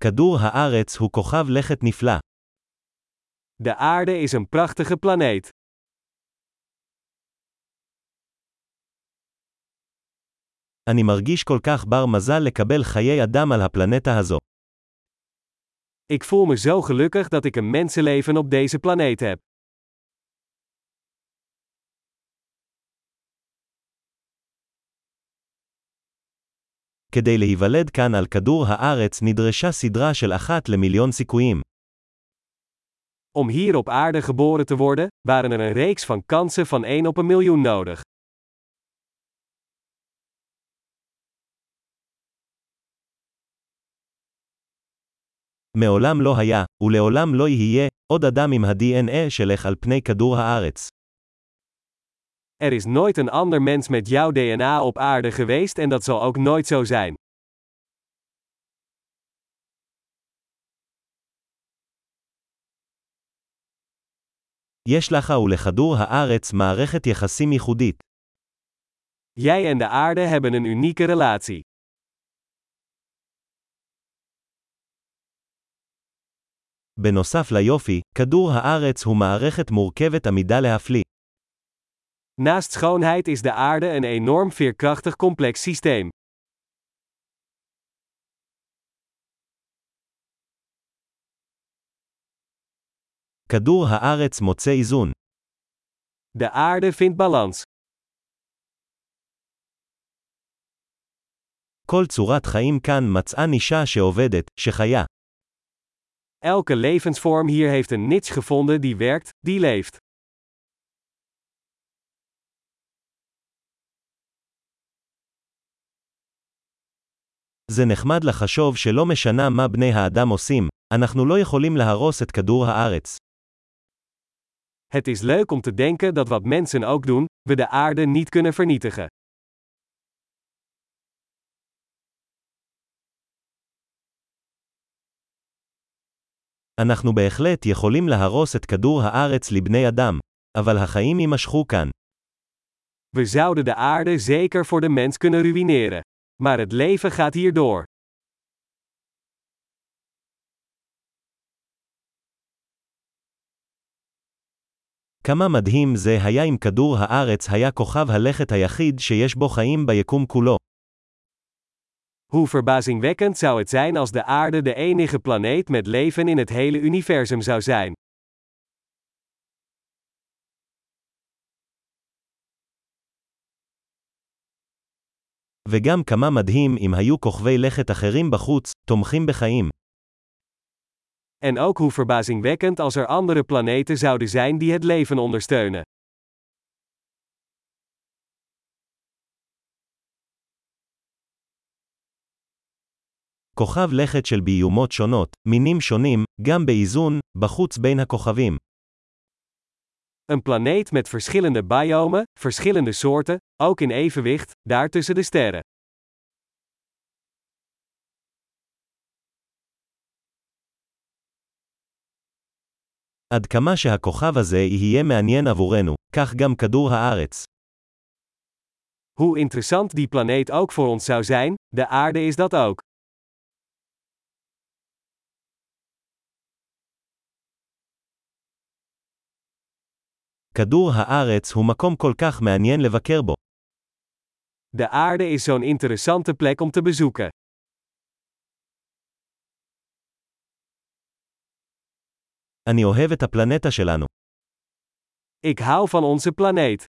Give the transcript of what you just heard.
כדור הארץ הוא כוכב לכת נפלא. De aarde is een prachtige planeet. אני מרגיש כל כך בר מזל לקבל חיי אדם על הפלנטה הזו. Ik voel me zo gelukkig dat ik een mensenleven op deze planeet heb. כדי להיוולד כאן על כדור הארץ נדרשה סדרה של אחת למיליון סיכויים. Om hier op aarde geboren te worden, waren er een reeks van kansen van 1 op een miljoen nodig. מעולם לא היה, ולעולם לא יהיה, עוד אדם עם ה-DNA שלך על פני כדור הארץ. Er is nooit een ander mens met jouw DNA op aarde geweest en dat zal ook nooit zo zijn. יש לך ולכדור הארץ מערכת יחסים ייחודית. Jij en de aarde hebben een unieke relatie. בנוסף ליופי, כדור הארץ הוא מערכת מורכבת עמידה להפליא. Naast schoonheid is de aarde een enorm veerkrachtig complex systeem. כדור הארץ מוצא איזון. De aarde vindt balans. כל צורת חיים כאן מצאה נישה שעובדת, שחיה. Elke levensvorm hier heeft een niche gevonden die werkt, die leeft. זה נחמד לחשוב שלא משנה מה בני האדם עושים, אנחנו לא יכולים להרוס את כדור הארץ. Het is leuk om te denken dat wat mensen ook doen, we de aarde niet kunnen vernietigen. אנחנו בהחלט יכולים להרוס את כדור הארץ לבני אדם, אבל החיים יימשכו כאן. We zouden de aarde zeker voor de mens kunnen ruïneren. Maar het leven gaat hier door. כמה מדהים זה היה אם כדור הארץ היה כוכב הלכת היחיד שיש בו חיים ביקום כולו. Hoe verbazingwekkend zou het zijn als de aarde de enige planeet met leven in het hele universum zou zijn. וגם כמה מדהים אם היו כוכבי לכת אחרים בחוץ, תומכים בחיים. En ook hoe verbazingwekkend als er andere planeten zouden zijn die het leven ondersteunen. כוכב לכת של ביומות שונות, מינים שונים, גם באיזון, בחוץ בין הכוכבים. Een planeet met verschillende biomen, verschillende soorten, ook in evenwicht, daar tussen de sterren. עד כמה שהכוכב הזה יהיה מעניין עבורנו, כך גם כדור הארץ. Hoe interessant die planeet ook voor ons zou zijn, de aarde is dat ook. כדור הארץ הוא מקום כל כך מעניין לבקר בו. De aarde is zo'n interessante plek om te bezoeken. אני אוהב את הפלנטה שלנו. Ik hou van onze planeet.